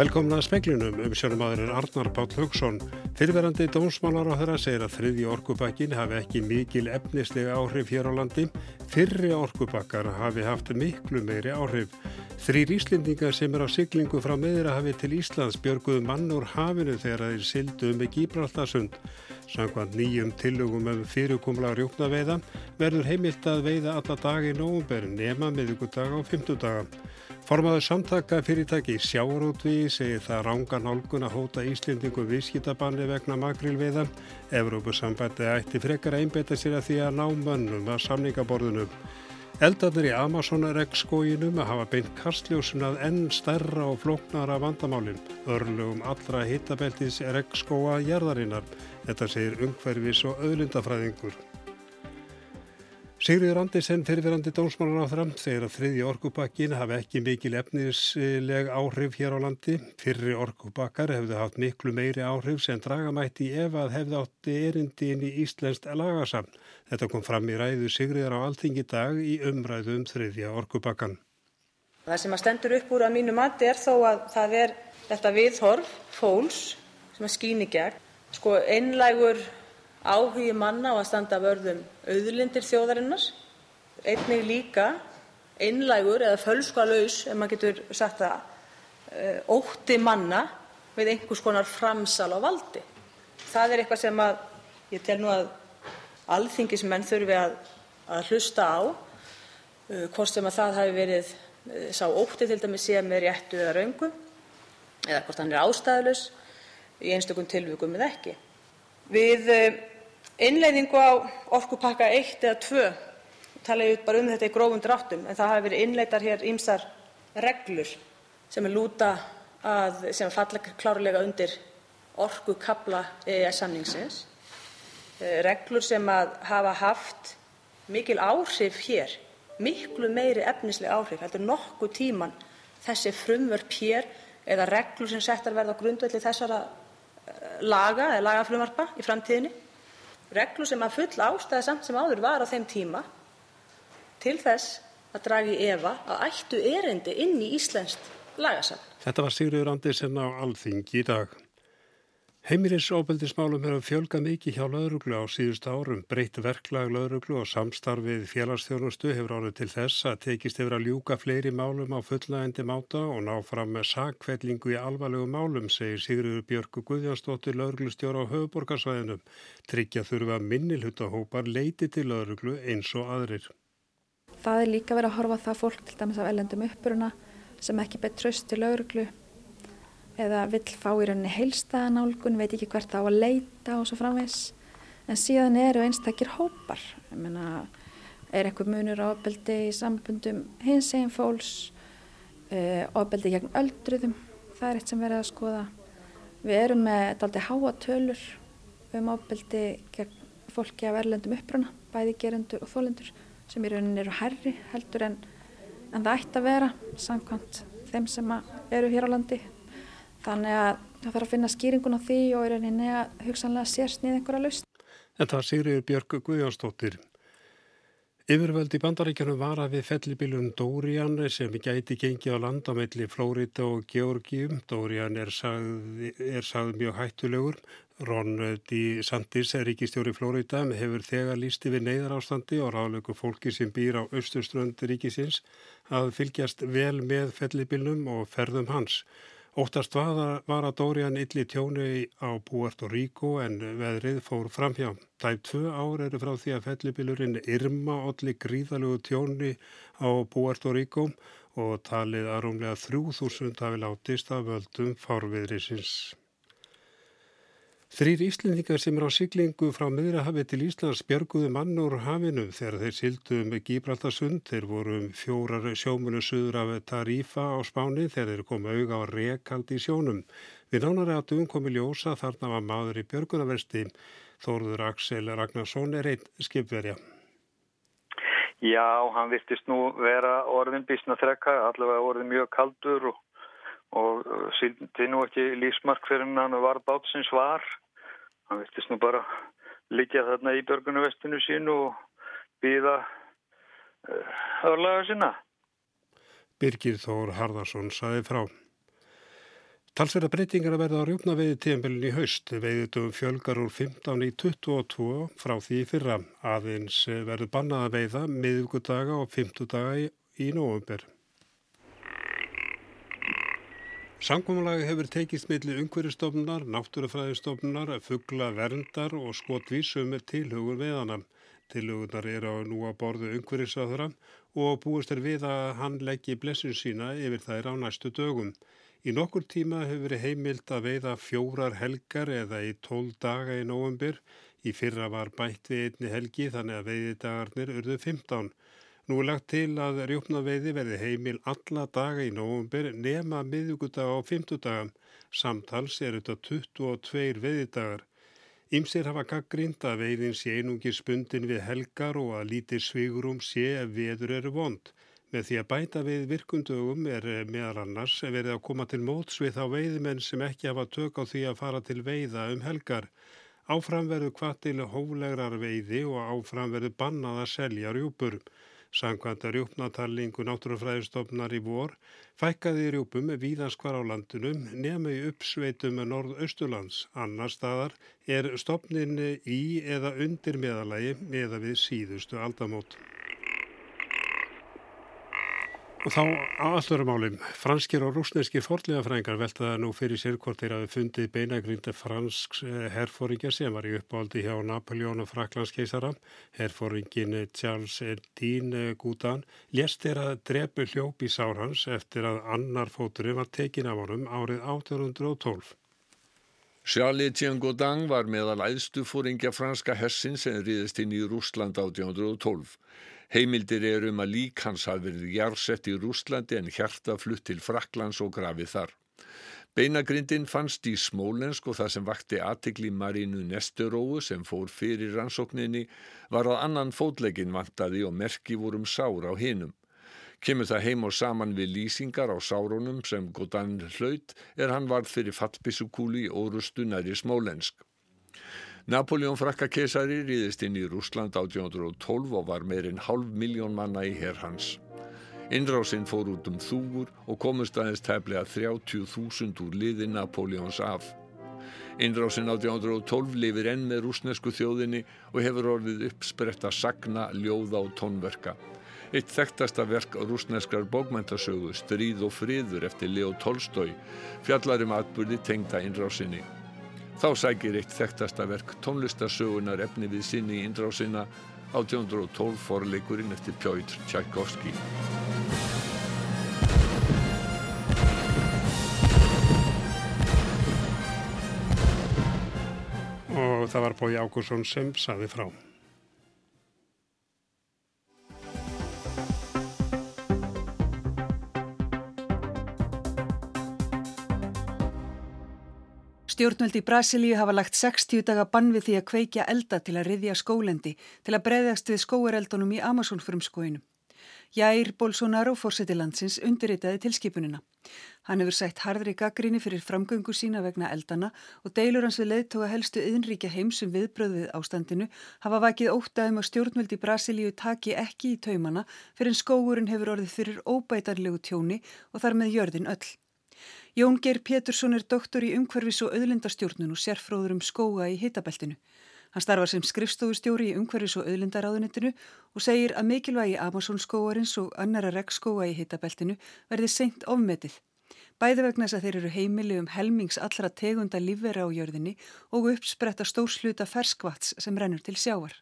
Velkomna að speklinum um sjónumadurinn Arnar Páll Haugsson. Fyrverandi dómsmálar á þeirra segir að þriðji orkubakkin hafi ekki mikil efnislega áhrif hér á landi. Fyrri orkubakkar hafi haft miklu meiri áhrif. Þrýr Íslendingar sem er á siglingu frá meðra hafi til Íslands björguðu mann úr hafinu þegar þeir sildu með Gíbraltarsund. Samkvæmt nýjum tillögum um fyrirkomla rjóknaveiða verður heimilt að veiða alla dagi í nógumber nema miðugudag á fymtudaga. Formaður samtaka fyrirtæki sjárótví segir það rángan hálgun að hóta Íslendingu vískitabanni vegna makrilviða. Evrópusambandi ætti frekar að einbeta sér að því að ná mönnum að samningaborðinu. Eldarnir í Amazon-regnskóginum að hafa beint kastljósun að enn stærra og flóknara vandamálinn. Örlugum allra hittabeltis regnskóa jærðarinnar. Þetta segir ungverfis og auðlindafræðingur. Sigriður Andersen fyrirverandi dómsmálar á þram segir að þriðji orkupakkin hafi ekki mikil efnisleg áhrif hér á landi. Fyrri orkupakkar hefði haft miklu meiri áhrif sem dragamætti ef að hefði átti erindi inn í Íslenskt lagasamn. Þetta kom fram í ræðu Sigriður á alltingi dag í umræðu um þriðja orkupakkan. Það sem að stendur upp úr að mínu mati er þó að það er þetta viðhorf, fólks, sem að skýni gegn. Sko einlægur áhugi manna á að standa vörðum auðlindir þjóðarinnar, einnig líka einlægur eða fölskvalaus, ef maður getur sagt það, eh, ótti manna við einhvers konar framsal á valdi. Það er eitthvað sem að ég tel nú að alþingismenn þurfi að, að hlusta á, eh, hvort sem að það hafi verið eh, sá ótti til dæmis sé með réttu eða raungu eða hvort hann er ástæðlaus í einstökum tilvikum eða ekki. Við innleiðingu á orkupakka 1 eða 2 tala ég bara um þetta í grófum dráttum en það hafa verið innleiddar hér ýmsar reglur sem lúta að sem falla klárlega undir orkukafla EES-samningsins, eh, reglur sem hafa haft mikil áhrif hér, miklu meiri efnisleg áhrif heldur nokkuð tíman þessi frumvörp hér eða reglur sem settar verða á grundvelli þessara eh, laga eða lagafrumvarpa í framtíðinni reglur sem full ástæða samt sem áður var á þeim tíma til þess að draga í efa að ættu erindi inn í íslenskt lagasafn. Þetta var Sigriður Andersen á Alþingi í dag. Heimilisofbeldismálum hefur fjölgað mikið hjá lauruglu á síðust árum. Breytt verklag lauruglu og samstarfið félagsþjónustu hefur árið til þess að tekist hefur að ljúka fleiri málum á fullaendi máta og ná fram með sakvellingu í alvarlegu málum, segir Sigriður Björgu Guðjansdóttir lauruglustjóra á höfuborgarsvæðinum. Tryggja þurfa minnilhutahópar leiti til lauruglu eins og aðrir. Það er líka verið að horfa það fólk til dæmis af ellendum uppbruna sem ekki betur tröst til lauruglu eða vill fá í rauninni heilstæðanálgun, veit ekki hvert á að leita og svo framvegs. En síðan eru einstakir hópar. Ég meina, er einhver munur á ofbeldi í sambundum hins eginn fólks, uh, ofbeldi gegn öldruðum, það er eitt sem verður að skoða. Við erum með daldi háa tölur um ofbeldi gegn fólki af erlendum uppruna, bæði gerendur og þólendur, sem í rauninni eru herri heldur en, en það ætti að vera samkvæmt þeim sem eru hér á landi Þannig að það þarf að finna skýringun á því og er einnig að hugsanlega sérsnið einhverja laust. En það sýriður Björg Guðjónsdóttir. Yfirvöld í bandaríkjunum var að við fellibilun Dórian sem gæti gengið á landamelli Flórida og Georgium. Dórian er sagð, er sagð mjög hættulegur. Ron D. Santis, ríkistjóri Flórida, hefur þegar lísti við neyðar ástandi og ráðlöku fólki sem býr á austurströnd ríkisins að fylgjast vel með fellibilnum og ferðum hans. Óttast var að Dórian illi tjónu á Puerto Rico en veðrið fór framhjá. Tæp tvö ár eru frá því að fellibilurinn Irma olli gríðalögu tjónu á Puerto Rico og talið að rúmlega 3000 hafi látist af völdum fárviðrisins. Þrýr Íslendingar sem er á siglingu frá miðrahafi til Íslands björguðu mann úr hafinu þegar þeir sildu um Gíbraltarsund. Þeir voru um fjórar sjómunu suður af Tarífa á spáni þegar þeir komu auga á rekald í sjónum. Við nánari að dugum komi ljósa þarna var maður í björgunaversti. Þóruður Aksel Ragnarsson er einn skipverja. Já, hann virtist nú vera orðin bísna þrekka, allavega orðin mjög kaldur og og síndi nú ekki lífsmark fyrir hann var bátsins var hann virtist nú bara líka þarna í börgunuvestinu sín og býða uh, eh, örlaga sinna Birgir Þór Harðarsson saði frá Talsverða breytingar að verða á rjúpnaveiði tíðanbelin í haust. Veiðutum fjölgar úr 15 í 22 frá því fyrra. Aðeins verður bannað að veiða miðugudaga og 50 daga í, í nógumber. Samkómalagi hefur tekist millir umhverjastofnunar, náttúrufræðistofnunar, fuggla verndar og skotvísum tilhugur veðana. Tilhugunar eru á nú að borðu umhverjastofnara og búist er við að hann leggji blessun sína yfir þær á næstu dögum. Í nokkur tíma hefur verið heimilt að veiða fjórar helgar eða í tól daga í nógumbur. Í fyrra var bætt við einni helgi þannig að veiðidagarnir urðu 15. Nú er lagt til að rjóknaveiði verði heimil alla daga í nógumbur nema miðugudaga 50 dagam. Samtals er þetta 22 veiðidagar. Ímsir hafa gaggrind að veiðin sé einungi spundin við helgar og að lítið svigurum sé ef veður eru vond. Með því að bæta við virkundögum er eh, meðal annars verið að koma til móts við þá veiðmenn sem ekki hafa tök á því að fara til veiða um helgar. Áfram verður hvað til hóflegrar veiði og áfram verður bannað að selja rjúpur. Sankvæmt að rjúpnatallingu náttúrufræðistofnar í vor fækkaði rjúpum víðans hvar á landunum nefnum í uppsveitum norð-austurlands. Annar staðar er stopnin í eða undir meðalagi meða við síðustu aldamót. Og þá á allveru málum, franskir og rúsneski forlegafræðingar veltaða nú fyrir sér hvort þeir hafi fundið beinagrinda fransks eh, herfóringja sem var í uppáldi hjá Napoleon og Fraklandskeisara. Herfóringin Charles Dean Goudan lést þeirra drepu hljóp í sárhans eftir að annar fóturinn var tekin af honum árið 1812. Charles Etienne Gaudin var meðal æðstu fóringja franska hersin sem riðist inn í Rúsland 1812. Heimildir er um að lík hans hafi verið jársett í Rúslandi en hjarta flutt til Fraklands og grafið þar. Beinagrindin fannst í Smólensk og það sem vakti aðtikli Marínu Nesteróu sem fór fyrir rannsókninni var að annan fótlegin vantaði og merki vorum sár á hinum. Kemur það heim og saman við lýsingar á sárunum sem Godan hlaut er hann varð fyrir fallbissukúli í órustu næri Smólensk. Napoleon frakka keisari ríðist inn í Rúsland 1812 og var meirinn hálf miljón manna í herr hans. Innrásinn fór út um þúgur og komust aðeins tefnilega 30.000 úr liði Napoleons af. Innrásinn 1812 lifir enn með rúsnesku þjóðinni og hefur orðið uppspretta sagna, ljóða og tónverka. Eitt þekktasta verk rúsneskrar bókmæntasögu, Stríð og friður eftir Leo Tolstói, fjallarum atbyrði tengta innrásinni. Þá sækir eitt þekktasta verk tónlistarsögunar efni við sinni í indrásina 1812 forleikurinn eftir Pjóitr Tchaikovsky. Og það var Bói Ágúrsson sem saði frá. Stjórnvöld í Brasilíu hafa lagt 60 daga bann við því að kveikja elda til að riðja skólendi til að breyðast við skóareldunum í Amazonfrumskóinu. Jær Bolsonaro, fórseti landsins, undirritaði tilskipunina. Hann hefur sætt hardri gaggríni fyrir framgöngu sína vegna eldana og deilur hans við leðtóa helstu yðnríkja heimsum viðbröð við ástandinu hafa vakið ótaðum að stjórnvöld í Brasilíu taki ekki í taumana fyrir en skógurinn hefur orðið fyrir óbætarlegu tjóni og þar með jörðin öll. Jón Geir Pétursson er doktor í umhverfis og auðlindastjórnun og sérfróður um skóa í hitabeltinu. Hann starfar sem skrifstofustjóri í umhverfis og auðlindaráðunitinu og segir að mikilvægi Amazonskóarins og annara regnskóa í hitabeltinu verði seint ofmetið. Bæði vegna þess að þeir eru heimili um helmings allra tegunda lífvera á jörðinni og uppspretta stórsluta ferskvats sem rennur til sjávar.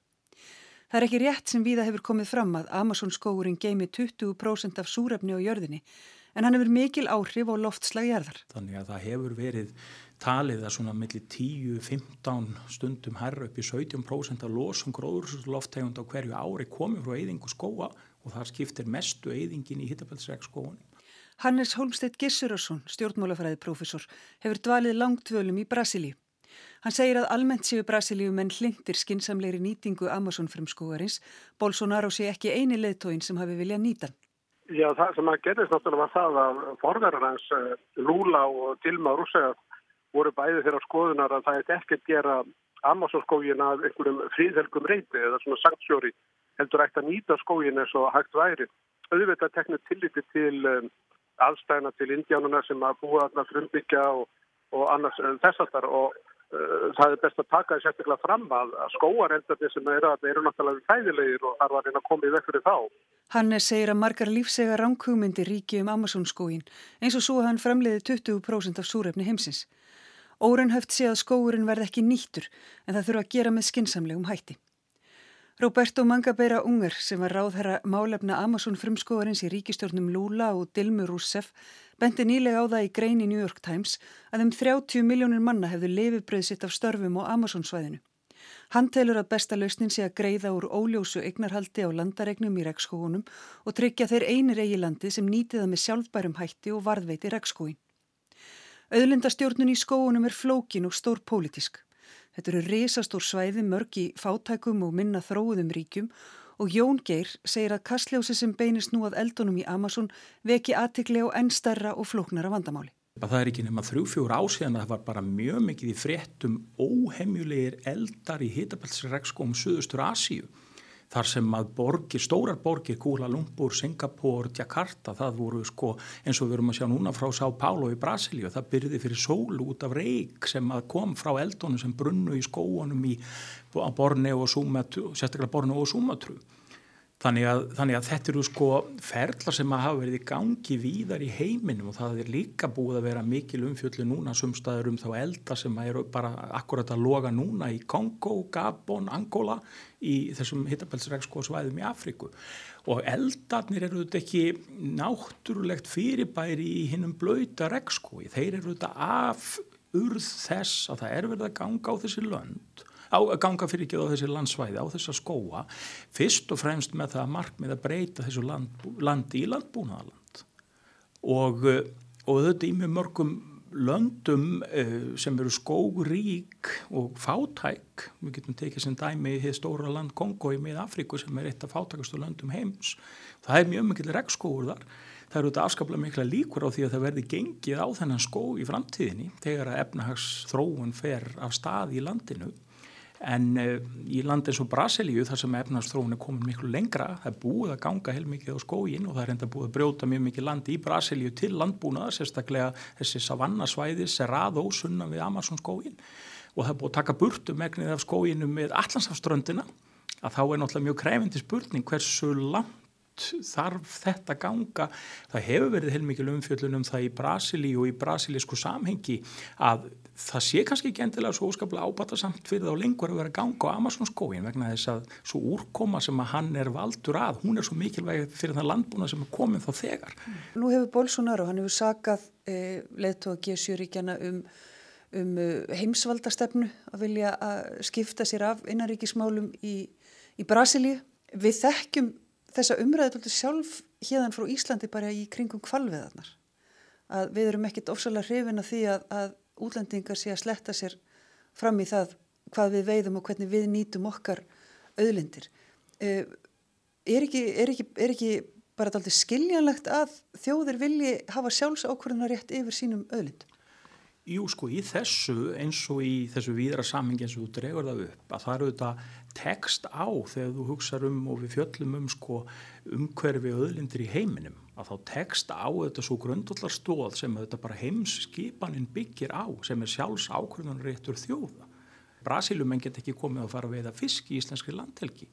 Það er ekki rétt sem viða hefur komið fram að Amazonskóurin geimi 20% af súrefni á jörðinni en hann hefur mikil áhrif á loftslagjarðar. Þannig að það hefur verið talið að svona millir 10-15 stundum herra upp í 17% af losum gróðursloftegund á hverju ári komið frá eyðingu skóa og það skiptir mestu eyðingin í hittapælsregskóunum. Hannes Holmstedt Gissurarsson, stjórnmálafræðiprofessor, hefur dvalið langtvölum í Brasilíu. Hann segir að almennt séu Brasilíu menn hlindir skinsamleiri nýtingu Amazon fremskóarins, Bolsonaro sé ekki eini leðtóin sem hafi viljað nýtan. Já, það sem að gerðist náttúrulega var það að forverðar hans eh, Lula og Dilma Rússegar voru bæði þeirra skoðunar að það ekki að gera Amazonskógin af einhverjum fríðhelgum reyti eða svona sanksjóri heldur ekkert að nýta skógin eins og hægt væri. Auðvitað teknir tilliti til um, aðstæðina til indjánuna sem að búa þarna frumbyggja og, og annars þess aftar og uh, það er best að taka því sérstaklega fram að, skóareldarnir sem eru að eru náttúrulega fæðilegir og þar var einn að koma í vekk fyrir þá. Hannes segir að margar lífsega ránkugmyndi ríki um Amazonskóin eins og svo hann framleiði 20% af súrefni heimsins. Órenhöft sé að skóurinn verð ekki nýttur en það þurfa að gera með skinsamlegum hætti. Roberto Mangabeira Unger sem var ráðherra málefna Amazon frumskóarins í ríkistjórnum Lula og Dilmu Rousseff benti nýlega á það í grein í New York Times að um 30 miljónir manna hefðu lefibröð sitt af störfum á Amazon-svæðinu. Hann telur að besta lausnin sé að greiða úr óljósu eignarhaldi á landaregnum í rekskógunum og tryggja þeir einir eigi landi sem nýtiða með sjálfbærum hætti og varðveiti rekskóin. Öðlindastjórnun í skóunum er flókin og stór pólitísk. Þetta eru risastór svæði mörg í fátækum og minna þróðum ríkjum og Jón Geir segir að kastljósi sem beinist nú að eldunum í Amazon veki aðtikli á enn starra og flóknara vandamáli. Það er ekki nema þrjú-fjór ásíðan að það var bara mjög mikið í fréttum óhemjulegir eldar í hitabælsregskóm Suðustur Asíu þar sem að borgir, stórar borgir, Kuala Lumpur, Singapur, Jakarta, það voru sko eins og við erum að sjá núna frá São Paulo í Brasilíu, það byrði fyrir sólu út af reik sem kom frá eldónu sem brunnu í skóunum á Borneo og Sumatru, sérstaklega Borneo og Sumatru. Þannig að, þannig að þetta eru sko ferðlar sem að hafa verið í gangi víðar í heiminum og það er líka búið að vera mikil umfjöldu núna sumstaður um þá elda sem eru bara akkurat að loga núna í Kongo, Gabon, Angola í þessum hittabelsregskóðsvæðum í Afriku og eldarnir eru þetta ekki náttúrulegt fyrirbæri í hinnum blöyta regskói, þeir eru þetta af urð þess að það er verið að ganga á þessi lönd á ganga fyrir ekki á þessi landsvæði, á þessa skóa fyrst og fremst með það markmið að breyta þessu land, landi í landbúnaðaland og, eh, og þetta í mjög mörgum löndum uh, sem eru skógrík og fátæk við getum tekið sem dæmi í stóra land Kongo í mið Afríku sem er eitt af fátækastu löndum heims. Það er mjög mikil regnskóur þar. Það eru þetta afskaplega mikla líkur á því að það verði gengið á þennan skó í framtíðinni þegar að efnahags þróun fer af stað í landinu en uh, í land eins og Brasilíu þar sem efnarstróun er komin miklu lengra það er búið að ganga heilmikið á skógin og það er enda búið að brjóta mjög mikið land í Brasilíu til landbúnaða, sérstaklega þessi savannasvæði, Serrado sunna við Amazon skógin og það er búið að taka burtu megnið af skóginu með allansafströndina að þá er náttúrulega mjög krefindi spurning hversu langt þarf þetta ganga það hefur verið heilmikið umfjöldunum það í Brasili og í brasilísku samhengi að það sé kannski ekki endilega svo óskaplega ábata samt fyrir þá lengur að vera ganga á Amazon skóin vegna þess að svo úrkoma sem að hann er valdur að, hún er svo mikilvæg fyrir það landbúna sem er komin þá þegar Nú hefur Bolsonaro, hann hefur sakað eh, geða sjöríkjana um um heimsvaldastefnu að vilja að skipta sér af innaríkismálum í, í Brasilíu. Við þekkjum þessa umræðu sjálf hérðan frá Íslandi bara í kringum kvalveðarnar að við erum ekkit ofsalega hrifin að því að, að útlendingar sé að sletta sér fram í það hvað við veiðum og hvernig við nýtum okkar auðlindir. Eh, er ekki, er ekki, er ekki bara alltaf skiljanlegt að þjóðir vilji hafa sjálfsákvörðunar rétt yfir sínum auðlindum Jú sko í þessu eins og í þessu víðra samhengi eins og þú dregur það upp að það eru þetta tekst á þegar þú hugsa um og við fjöllum um sko umhverfi öðlindir í heiminum að þá tekst á þetta svo grundallar stóð sem þetta bara heimskipanin byggir á sem er sjálfs ákvörðun réttur þjóða. Brasilumenn get ekki komið að fara að veiða fisk í íslenski landhelgi.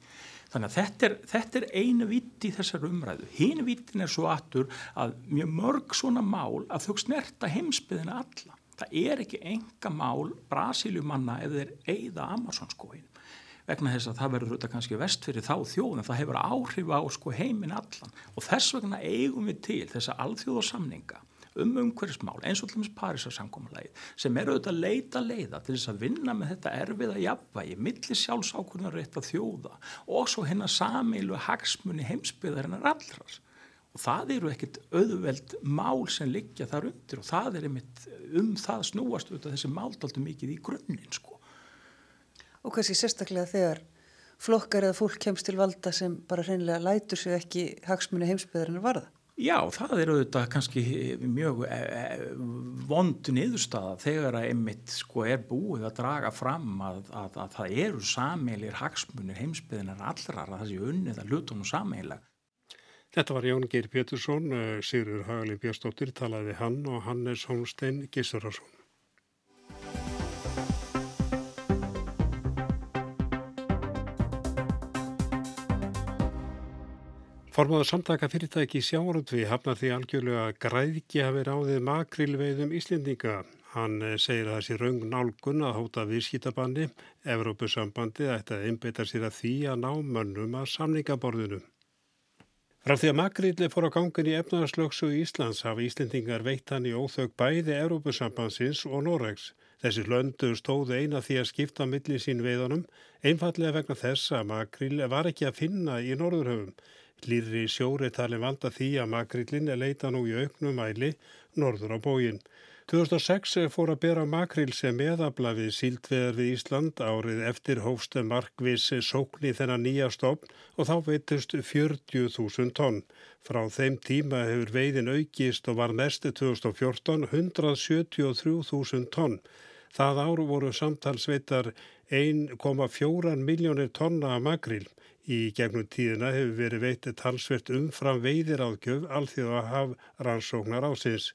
Þannig að þetta er, þetta er einu vitt í þessar umræðu. Hinn vittin er svo aftur að mjög mörg svona mál að þau snerta heimsbyðina alla það er ekki enga mál Brasiljumanna ef þeir eigða Amazonskóin vegna þess að það verður þetta kannski vest fyrir þá þjóðum, það hefur áhrif á sko heimin allan. Og þess vegna eigum við til þessa alþjóðarsamninga um umhverfismál eins og til dæmis Parísarsamkommulagi sem eru auðvitað leita leiða til þess að vinna með þetta erfiða jafnvægi, milli sjálfsákurnar rétt að þjóða og svo hennar samilu hagsmunni heimsbyðarinnar allrar og það eru ekkit auðveld mál sem liggja þar undir og það er einmitt um það snúast auðvitað þessi máldaldu mikið í grunninn sko. Og kannski sérstaklega þegar flokkar eða fólk kemst til valda sem bara hreinlega lætur sig ekki hagsmunni heimsbyðarinn varða? Já, það eru auðvitað kannski mjög e, e, vondu niðurstaða þegar að einmitt sko er búið að draga fram að, að, að það eru sameilir hagsmunir heimsbyðinar allrar að það sé unnið að hlutunum sameilag Þetta var Jón Geir Pétursson, eh, Sigurður Hagalí Björnstóttir talaði hann og Hannes Holmstein Gissurarsson. Formáður samtaka fyrirtæki sjáarundvi hafnar því algjörlega að græðki hafi ráðið makrilveiðum Íslendinga. Hann eh, segir að þessi raung nálgun að hóta viðskýtabanni, Evrópusambandi ætti að einbeita sér að því að ná mönnum að samningaborðinu. Frá því að makrilli fór á gangin í efnaðarslöksu í Íslands hafa Íslendingar veitt hann í óþög bæði Evrópusambansins og Noregs. Þessi löndu stóðu eina því að skipta milli sín veiðunum, einfallega vegna þess að makrill var ekki að finna í Norðurhöfum. Lýri sjóri talin valda því að makrillin er leita nú í auknum mæli norður á bógin. 2006 fór að bera makrill sem meðabla við síldveðar við Ísland árið eftir hófstu markvis sókni þennan nýja stofn og þá veitust 40.000 tonn. Frá þeim tíma hefur veiðin aukist og var næstu 2014 173.000 tonn. Það áru voru samtalsveitar 1,4 miljónir tonna makrill. Í gegnum tíðina hefur verið veitið talsvert umfram veiðir áðgjöf alþjóð að haf rannsóknar ásins.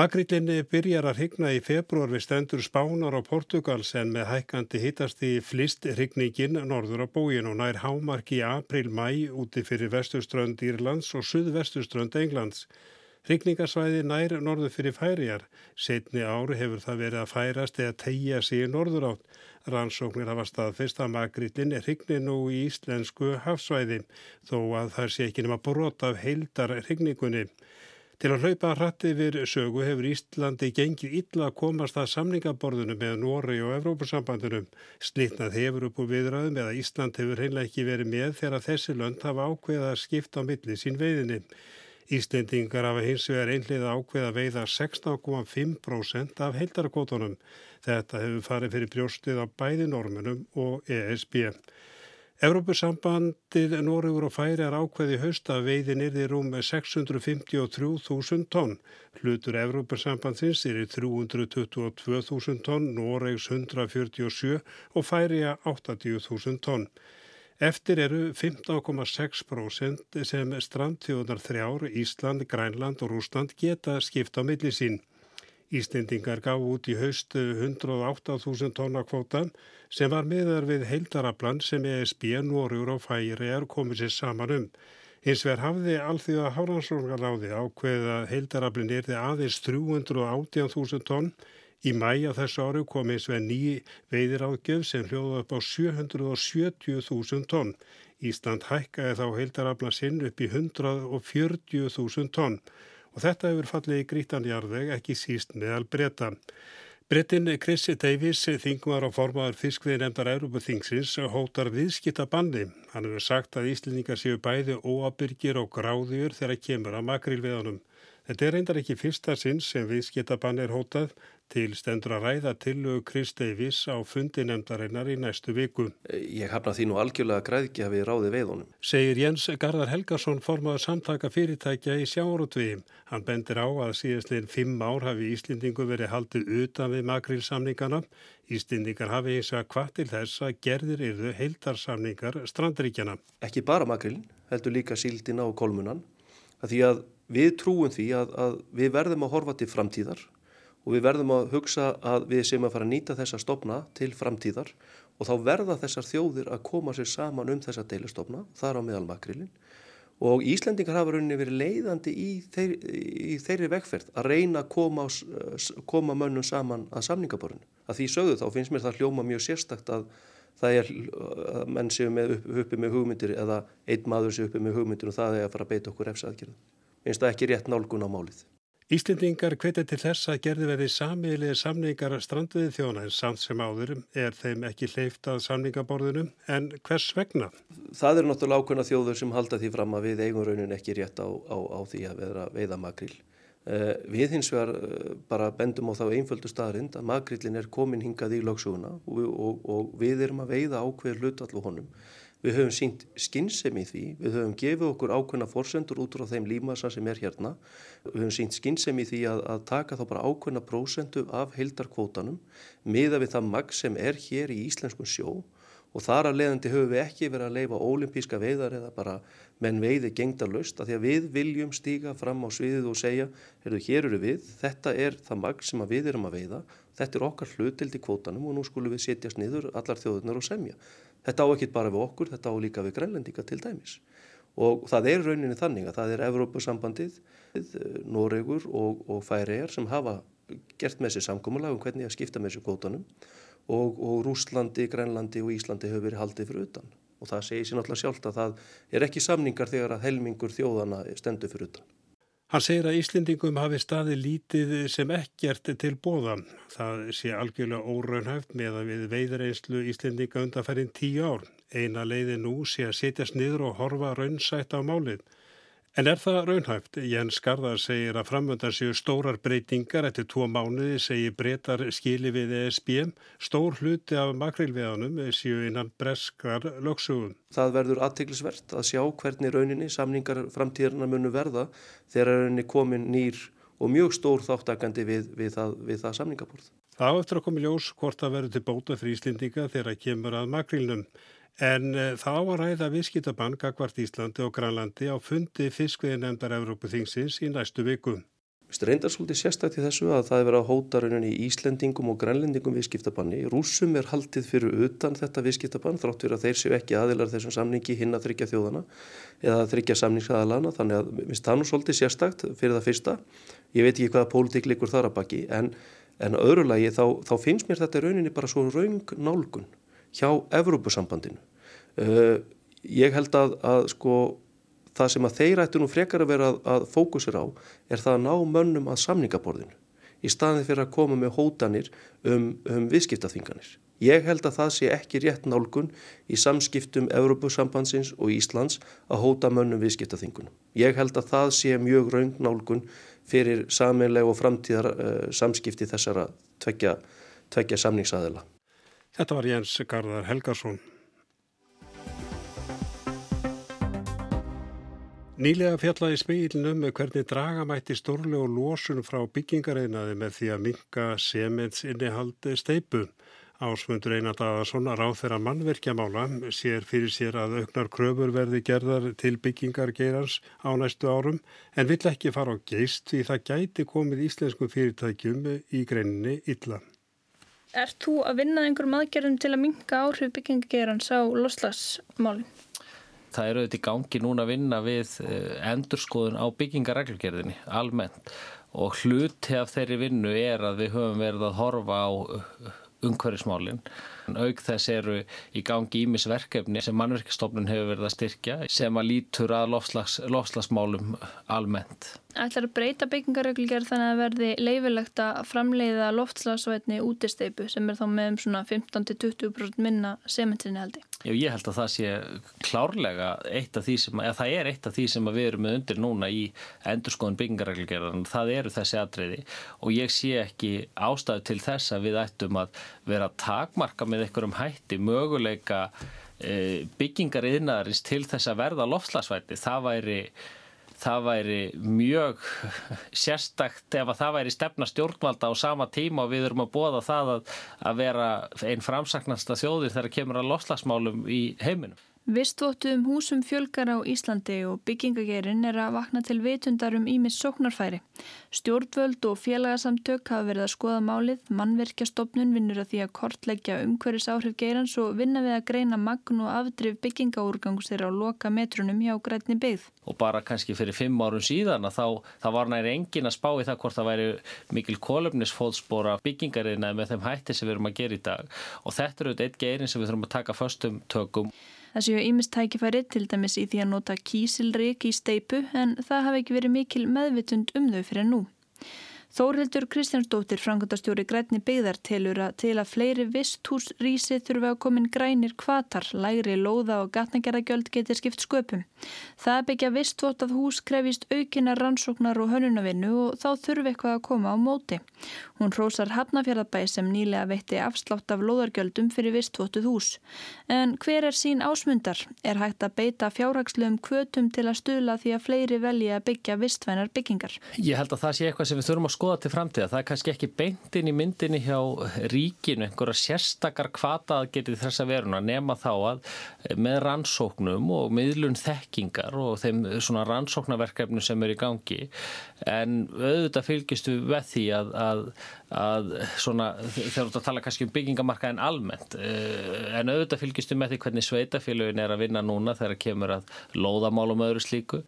Makrillinni byrjar að higna í februar við stendur Spánar og Portugals en með hækkandi hittast í flist higningin norður á bógin og nær hámarki í april-mæ úti fyrir vestuströnd Írlands og suðvestuströnd Englands. Hrygningarsvæði nær norðu fyrir færijar. Setni ári hefur það verið að færast eða tegja sig í norður átt. Rannsóknir hafa staðfist að makrillin er hrygni nú í íslensku hafsvæði þó að það sé ekki nema brot af heildar hrygningunni. Til að hlaupa hratti við sögu hefur Íslandi gengið illa að komast að samningaborðinu með Nóri og Evrópussambandunum. Slittnað hefur upp úr viðræðum eða Ísland hefur heimlega ekki verið með þegar þessi lönd hafa ákveðað að skipta á milli sín veiðinni. Íslendingar hafa hins vegar einlega ákveð að veiða 16,5% af heildarkvotunum. Þetta hefur farið fyrir brjóstið á bæði normunum og ESB. Evrópusambandið Nóriður og Færi er ákveði haust að veiðin er í rúm 653.000 tonn. Hlutur Evrópusambandsins er í 322.000 tonn, Nóregs 147 og Færi að 80.000 tonn. Eftir eru 15,6% sem strandþjóðnar þrjár, Ísland, Grænland og Rúsland geta skipt á milli sín. Íslendingar gaf út í haust 108.000 tonna kvótan sem var meðar við heildarablan sem ESB, Norður og Færi er komið sér saman um. Hins vegar hafði alþjóða háransóngaráði ákveðið að heildarablin erði aðeins 318.000 tonn. Í mæja þessu áru kom eins vegar ný veiðiráðgjöf sem hljóða upp á 770.000 tonn. Ísland hækkaði þá heildarabla sinn upp í 140.000 tonn og þetta hefur fallið í grítanjarðveg ekki síst meðal breyta. Brettin Chris Davies, þingumar og formadur fiskviði nefndar Európa-þingsins, hótar viðskita bandi. Hann hefur sagt að Íslendingar séu bæði óabyrgir og gráðjur þegar kemur að makrilviðanum. Þetta er reyndar ekki fyrsta sinn sem viðskitabann er hótað til stendur að ræða tilögu Chris Davies á fundinemdarinnar í næstu viku. Ég hafna því nú algjörlega græðki að við ráði veiðunum. Segir Jens Garðar Helgarsson formaður samtaka fyrirtækja í sjárótvím. Hann bendir á að síðastleginn fimm ár hafi Íslendingu verið haldið utan við makrilsamningana. Íslendingar hafi eins og að hvað til þess að gerðir yrðu heildarsamningar strandríkjana. Ekki bara makril, heldur líka síldina og kolmunan. Að því að við trúum því að, að við verðum að horfa til framtíðar og við verðum að hugsa að við sem að fara að nýta þessa stopna til framtíðar og þá verða þessar þjóðir að koma sér saman um þessa deilistofna, þar á meðal makrilin og Íslendingar hafa rauninni verið leiðandi í, þeir, í þeirri vegferð að reyna að koma, koma mönnum saman að samningaborinu. Að því sögðu þá finnst mér það hljóma mjög sérstakt að það er að menn séu upp, uppi með hugmyndir eða einn maður séu uppi með hugmyndir og það er að fara að beita okkur efsaðgjörðu finnst það ekki rétt nálgun á málið. Íslendingar hvetja til þess að gerði verið samiðilega samningar strandviði þjóna en samt sem áðurum er þeim ekki hleyft að samningaborðinu en hvers vegna? Það eru náttúrulega ákveðna þjóður sem halda því fram að við eigum raunin ekki rétt á, á, á því að vera veiða makril. Uh, við hins vegar uh, bara bendum á þá einföldu staðrind að makrillin er komin hingað í lögsuguna og, og, og við erum að veiða ákveður hlut allu honum. Við höfum sínt skinnsemi í því, við höfum gefið okkur ákveðna forsendur út frá þeim límasa sem er hérna. Við höfum sínt skinnsemi í því að, að taka þá bara ákveðna prósendu af heildarkvótanum miða við það magg sem er hér í íslenskum sjó og þar af leiðandi höfum við ekki verið að leifa ólimpíska veiðar eða bara menn veiði gengdarlaust að því að við viljum stíga fram á sviðið og segja, heyrðu, hér eru við, þetta er það magn sem við erum að veiða, þetta er okkar hlutild í kvótanum og nú skulum við setjast niður allar þjóðunar og semja. Þetta á ekki bara við okkur, þetta á líka við grænlendinga til dæmis. Og það er rauninni þannig að það er Evrópusambandið, Noregur og, og Færiðar sem hafa gert með sér samkómulag um hvernig að skipta með sér kvótanum og, og Rúslandi, Grænlandi og Íslandi hefur verið haldið fyrir utan og það segir sér náttúrulega sjálft að það er ekki samningar þegar að helmingur þjóðana stendur fyrir utan. Hann segir að Íslendingum hafi staði lítið sem ekkert til bóðan. Það sé algjörlega óraunhæft með að við veiðreinslu Íslendinga undanferðin tíu ár. Eina leiði nú sé að setjast niður og horfa raunsætt á málið. En er það raunhæft? Jens Garðar segir að framöndan séu stórar breytingar eftir tvo mánuði segir breytar skili við ESB. Stór hluti af makrilveðanum séu innan breskar lögsugum. Það verður aðteglisvert að sjá hvernig rauninni samningar framtíðarna munu verða þegar rauninni komin nýr og mjög stór þáttakandi við, við, það, við það samningaborð. Það á eftir að koma ljós hvort það verður til bóta fyrir Íslendinga þegar það kemur að makrilnum. En uh, þá að ræða viðskiptabann gagvart Íslandi og Grænlandi á fundi fiskviðinemndar Evrópuþingsins í næstu viku. Reyndar svolítið sérstakti þessu að það er verið að hóta rauninni í Íslendingum og Grænlendingum viðskiptabanni. Rúsum er haldið fyrir utan þetta viðskiptabann þrátt fyrir að þeir séu ekki aðilar þessum samningi hinn að þryggja þjóðana eða þryggja samningsaðalana þannig að minnst það nú svolítið sérstakt fyrir það fyrsta. Ég veit ekki hvaða pólitík likur þar að baki en, en öðru lagi þá, þá finnst mér þetta rauninni bara svo raung nálgun hjá Evrópusambandinu. Uh, ég held að, að sko, það sem að þeir ættu nú frekar að vera að, að fókusir á er það að ná mönnum að samningaborðinu í staðið fyrir að koma með hótanir um, um viðskiptaþinganir. Ég held að það sé ekki rétt nálgun í samskiptum Evrópusambandsins og Íslands að hóta mönnum viðskiptaþingunum. Ég held að það sé mjög raung nálgun fyrir saminlega og framtíðar uh, samskipti þessara tveggja, tveggja samningsaðila. Þetta var Jens Garðar Helgarsson. Nýlega fjallaði speilnum með hvernig dragamætti stórlegu lósun frá byggingareinaði með því að minka semens innihaldi steipu. Ásmundur Einardaðarsson að ráð þeirra mannverkjamála sér fyrir sér að auknar kröfur verði gerðar til byggingargeirans á næstu árum en vill ekki fara á geist því það gæti komið íslensku fyrirtækjum í greininni illa. Er þú að vinna einhverjum aðgerðum til að minka áhrif byggingagerans á loslasmálinn? Það eru auðvitað í gangi núna að vinna við eh, endurskoðun á byggingareglgerðinni almennt og hluti af þeirri vinnu er að við höfum verið að horfa á umhverfismálinn. Auk þess eru í gangi ímisverkefni sem mannverkistofnun hefur verið að styrkja sem að lítur að lofslags, lofslagsmálum almennt. Ætlar að breyta byggingarreglgerð þannig að verði leifilegt að framleiða loftslagsvætni útisteipu sem er þá með um svona 15-20% minna sementinni haldi? Já, ég held að það sé klárlega eitt af því sem, eða það er eitt af því sem við erum með undir núna í endurskoðun byggingarreglgerðan, það eru þessi atriði og ég sé ekki ástæðu til þess að við ættum að vera takmarka með einhverjum hætti möguleika e, byggingariðnaðarins til þess að verða loftslagsvætni, það væri það væri mjög sérstakt ef að það væri stefna stjórnvalda á sama tíma og við erum að bóða það að, að vera einn framsaknasta þjóðir þegar kemur að lofslagsmálum í heiminum. Vistvóttum húsum fjölgar á Íslandi og byggingagerinn er að vakna til vitundar um ímis sóknarfæri. Stjórnvöld og félagasamtök hafa verið að skoða málið, mannverkjastofnun vinnur að því að kortleggja umhverjus áhrif geirans og vinna við að greina magn og afdrif byggingaúrgangus þeirra á loka metrunum hjá grætni byggð. Og bara kannski fyrir fimm árum síðan að þá var næri engin að spá í það hvort það væri mikil kolumnisfóðspora byggingariðna með þeim hætti sem við erum að gera í dag. Og þetta eru eitt geirin sem við þurfum að taka föstum tökum. Það séu ímist tækifæri til dæmis í því að nota kísilrik í steipu en það hafi ekki verið mikil meðvitund um þau fyrir nú. Þórildur Kristjánsdóttir, frangöndastjóri Grænni byggðar telur að til að fleiri visthús rísi þurfa að komin grænir kvatar, lægri lóða og gatnagerðagjöld getur skipt sköpum. Það byggja vistvotað hús krefist aukina rannsóknar og hönunavinnu og þá þurfi eitthvað að koma á móti. Hún rósar Hafnafjörðabæ sem nýlega veitti afslátt af lóðargjöldum fyrir vistvotuð hús. En hver er sín ásmundar? Er hægt að beita fjárhagslegum kvötum til að stula því að fleiri velji að byggja vistvænar byggingar? Við skoða til framtíða. Það er kannski ekki beintin í myndinni hjá ríkinu, einhverja sérstakar kvata að geti þessa veruna nema þá að með rannsóknum og miðlun þekkingar og þeim svona rannsóknarverkefnu sem er í gangi en auðvitað fylgistu við því að, að, að svona, þegar þú tala kannski um byggingamarka en almennt eh, en auðvitað fylgistu með því hvernig sveitafélagin er að vinna núna þegar kemur að lóðamálum öðru slíku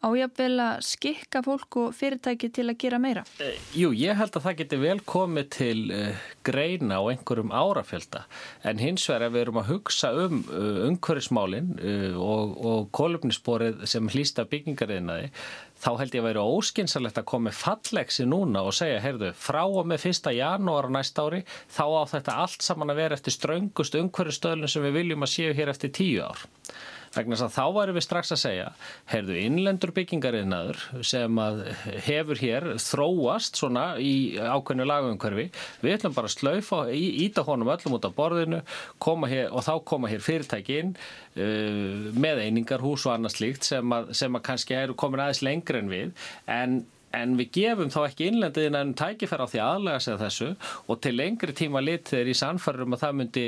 Ájafvel að skikka fólk og fyrirtæki til að gera meira? Uh, jú, ég held að það geti vel komið til uh, greina á einhverjum árafjölda en hins vegar ef við erum að hugsa um uh, umhverfismálinn og, og kolumnisborið sem hlýsta byggingariðnaði þá held ég að vera óskinsalegt að koma fallegsi núna og segja, heyrðu, frá og með fyrsta janúar á næst ári þá á þetta allt saman að vera eftir ströngust umhverfistöðlun sem við viljum að séu hér eftir tíu ár vegna þess að þá væri við strax að segja heyrðu innlendur byggingariðnaður sem að hefur hér þróast svona í ákveðinu lagumhverfi við ætlum bara að slaufa íta honum öllum út af borðinu hér, og þá koma hér fyrirtæki inn uh, með einingarhús og annað slíkt sem að, sem að kannski eru komin aðeins lengri en við. En en við gefum þá ekki innlendiðin en tækifæra á því aðlega sig þessu og til lengri tíma lit þegar í sannfærum að það myndi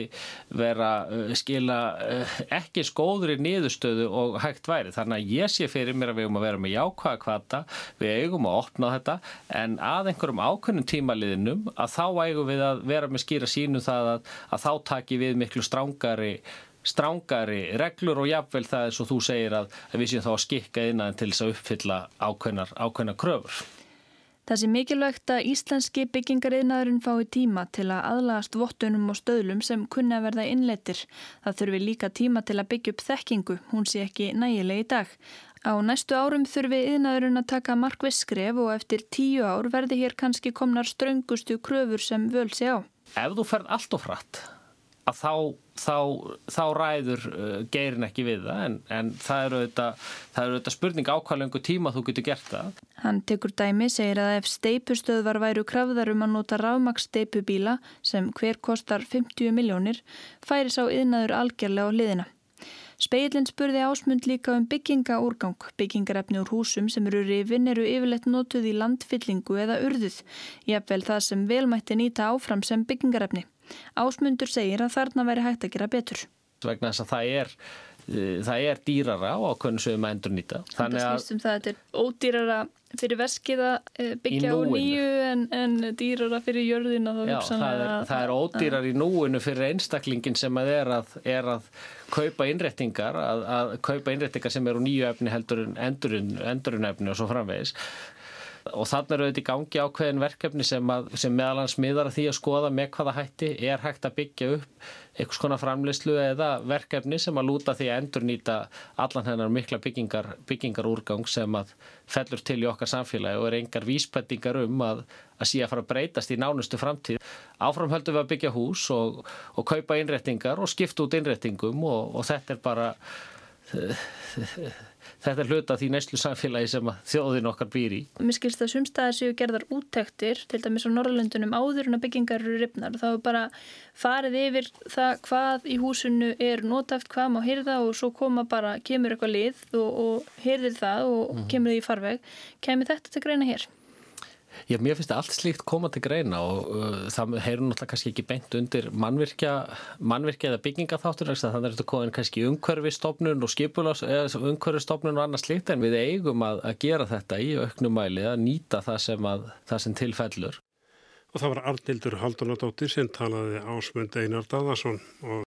vera uh, skila uh, ekki skóður í niðurstöðu og hægt væri. Þannig að ég sé fyrir mér að við eigum að vera með jákvæða kvata, við eigum að opna þetta en að einhverjum ákveðnum tímaliðinum að þá eigum við að vera með skýra sínu það að, að þá taki við miklu strángari strángari reglur og jafnvel það er svo þú segir að, að við séum þá að skikka innan til þess að uppfylla ákveðnar, ákveðnar kröfur. Það sé mikilvægt að íslenski byggingariðnaðurinn fái tíma til að aðlagast vottunum og stöðlum sem kunna verða innleitir. Það þurfi líka tíma til að byggja upp þekkingu, hún sé ekki nægileg í dag. Á næstu árum þurfi yðnaðurinn að taka markvið skref og eftir tíu ár verði hér kannski komnar ströngustu kröfur sem völ sé á. Ef þú ferð allt og frætt að þá, þá, þá ræður uh, geirin ekki við það en, en það eru þetta spurning ákvæmlega tíma þú getur gert það. Hann tekur dæmi, segir að ef steipustöðvar væru krafðar um að nota rafmagssteipubíla sem hver kostar 50 miljónir færi sá yðnaður algjörlega á liðina. Speilin spurði ásmund líka um byggingaúrgang. Byggingarefni úr húsum sem eru rifin eru yfirleitt notuð í landfyllingu eða urðuð. Jafnvel það sem velmætti nýta áfram sem byggingarefni. Ásmundur segir að þarna veri hægt að gera betur. Vegna þess að það er, eh, það er dýrara á við maður endur nýta. Snýst um að þetta er ódýrara fyrir veskið að eh, byggja á nýju en, en dýrara fyrir jörðina. Já, það er, að, það er ódýrar í núinu fyrir einstaklingin sem að er að, er að kaupa innrettingar, að, að kaupa innrettingar sem eru nýju efni heldur en endurinn efni og svo framvegis og þannig eru þetta í gangi ákveðin verkefni sem, að, sem meðalans miðar að því að skoða með hvaða hætti er hægt að byggja upp einhvers konar framleyslu eða verkefni sem að lúta því að endur nýta allan hennar mikla byggingar, byggingar úrgang sem að fellur til í okkar samfélagi og er engar vísbendingar um að, að að fara að breytast í nánustu framtíð. Áfram höldum við að byggja hús og, og kaupa innrettingar og skipta út innrettingum og, og þetta er bara þetta er hluta því næstlu samfélagi sem þjóðin okkar býr í. Mér skilst að sumstaðar séu gerðar úttektir til dæmis á Norrlöndunum áður en að byggingar eru ripnar. Þá er bara farið yfir það hvað í húsinu er notæft, hvað má hyrða og svo koma bara, kemur eitthvað lið og, og hyrðir það og mm -hmm. kemur því í farveg. Kemur þetta til greina hér? Já, mér finnst allt slíkt koma til greina og uh, það heyrur náttúrulega kannski ekki beint undir mannvirkja, mannvirkja eða byggingaþáttur þannig að þetta komin kannski umhverfistofnun og skipulás, umhverfistofnun og annað slíkt en við eigum að, að gera þetta í auknum mæli að nýta það sem, að, það sem tilfellur. Og það var Arnildur Haldunadóttir sem talaði ásmund Einar Daðarsson og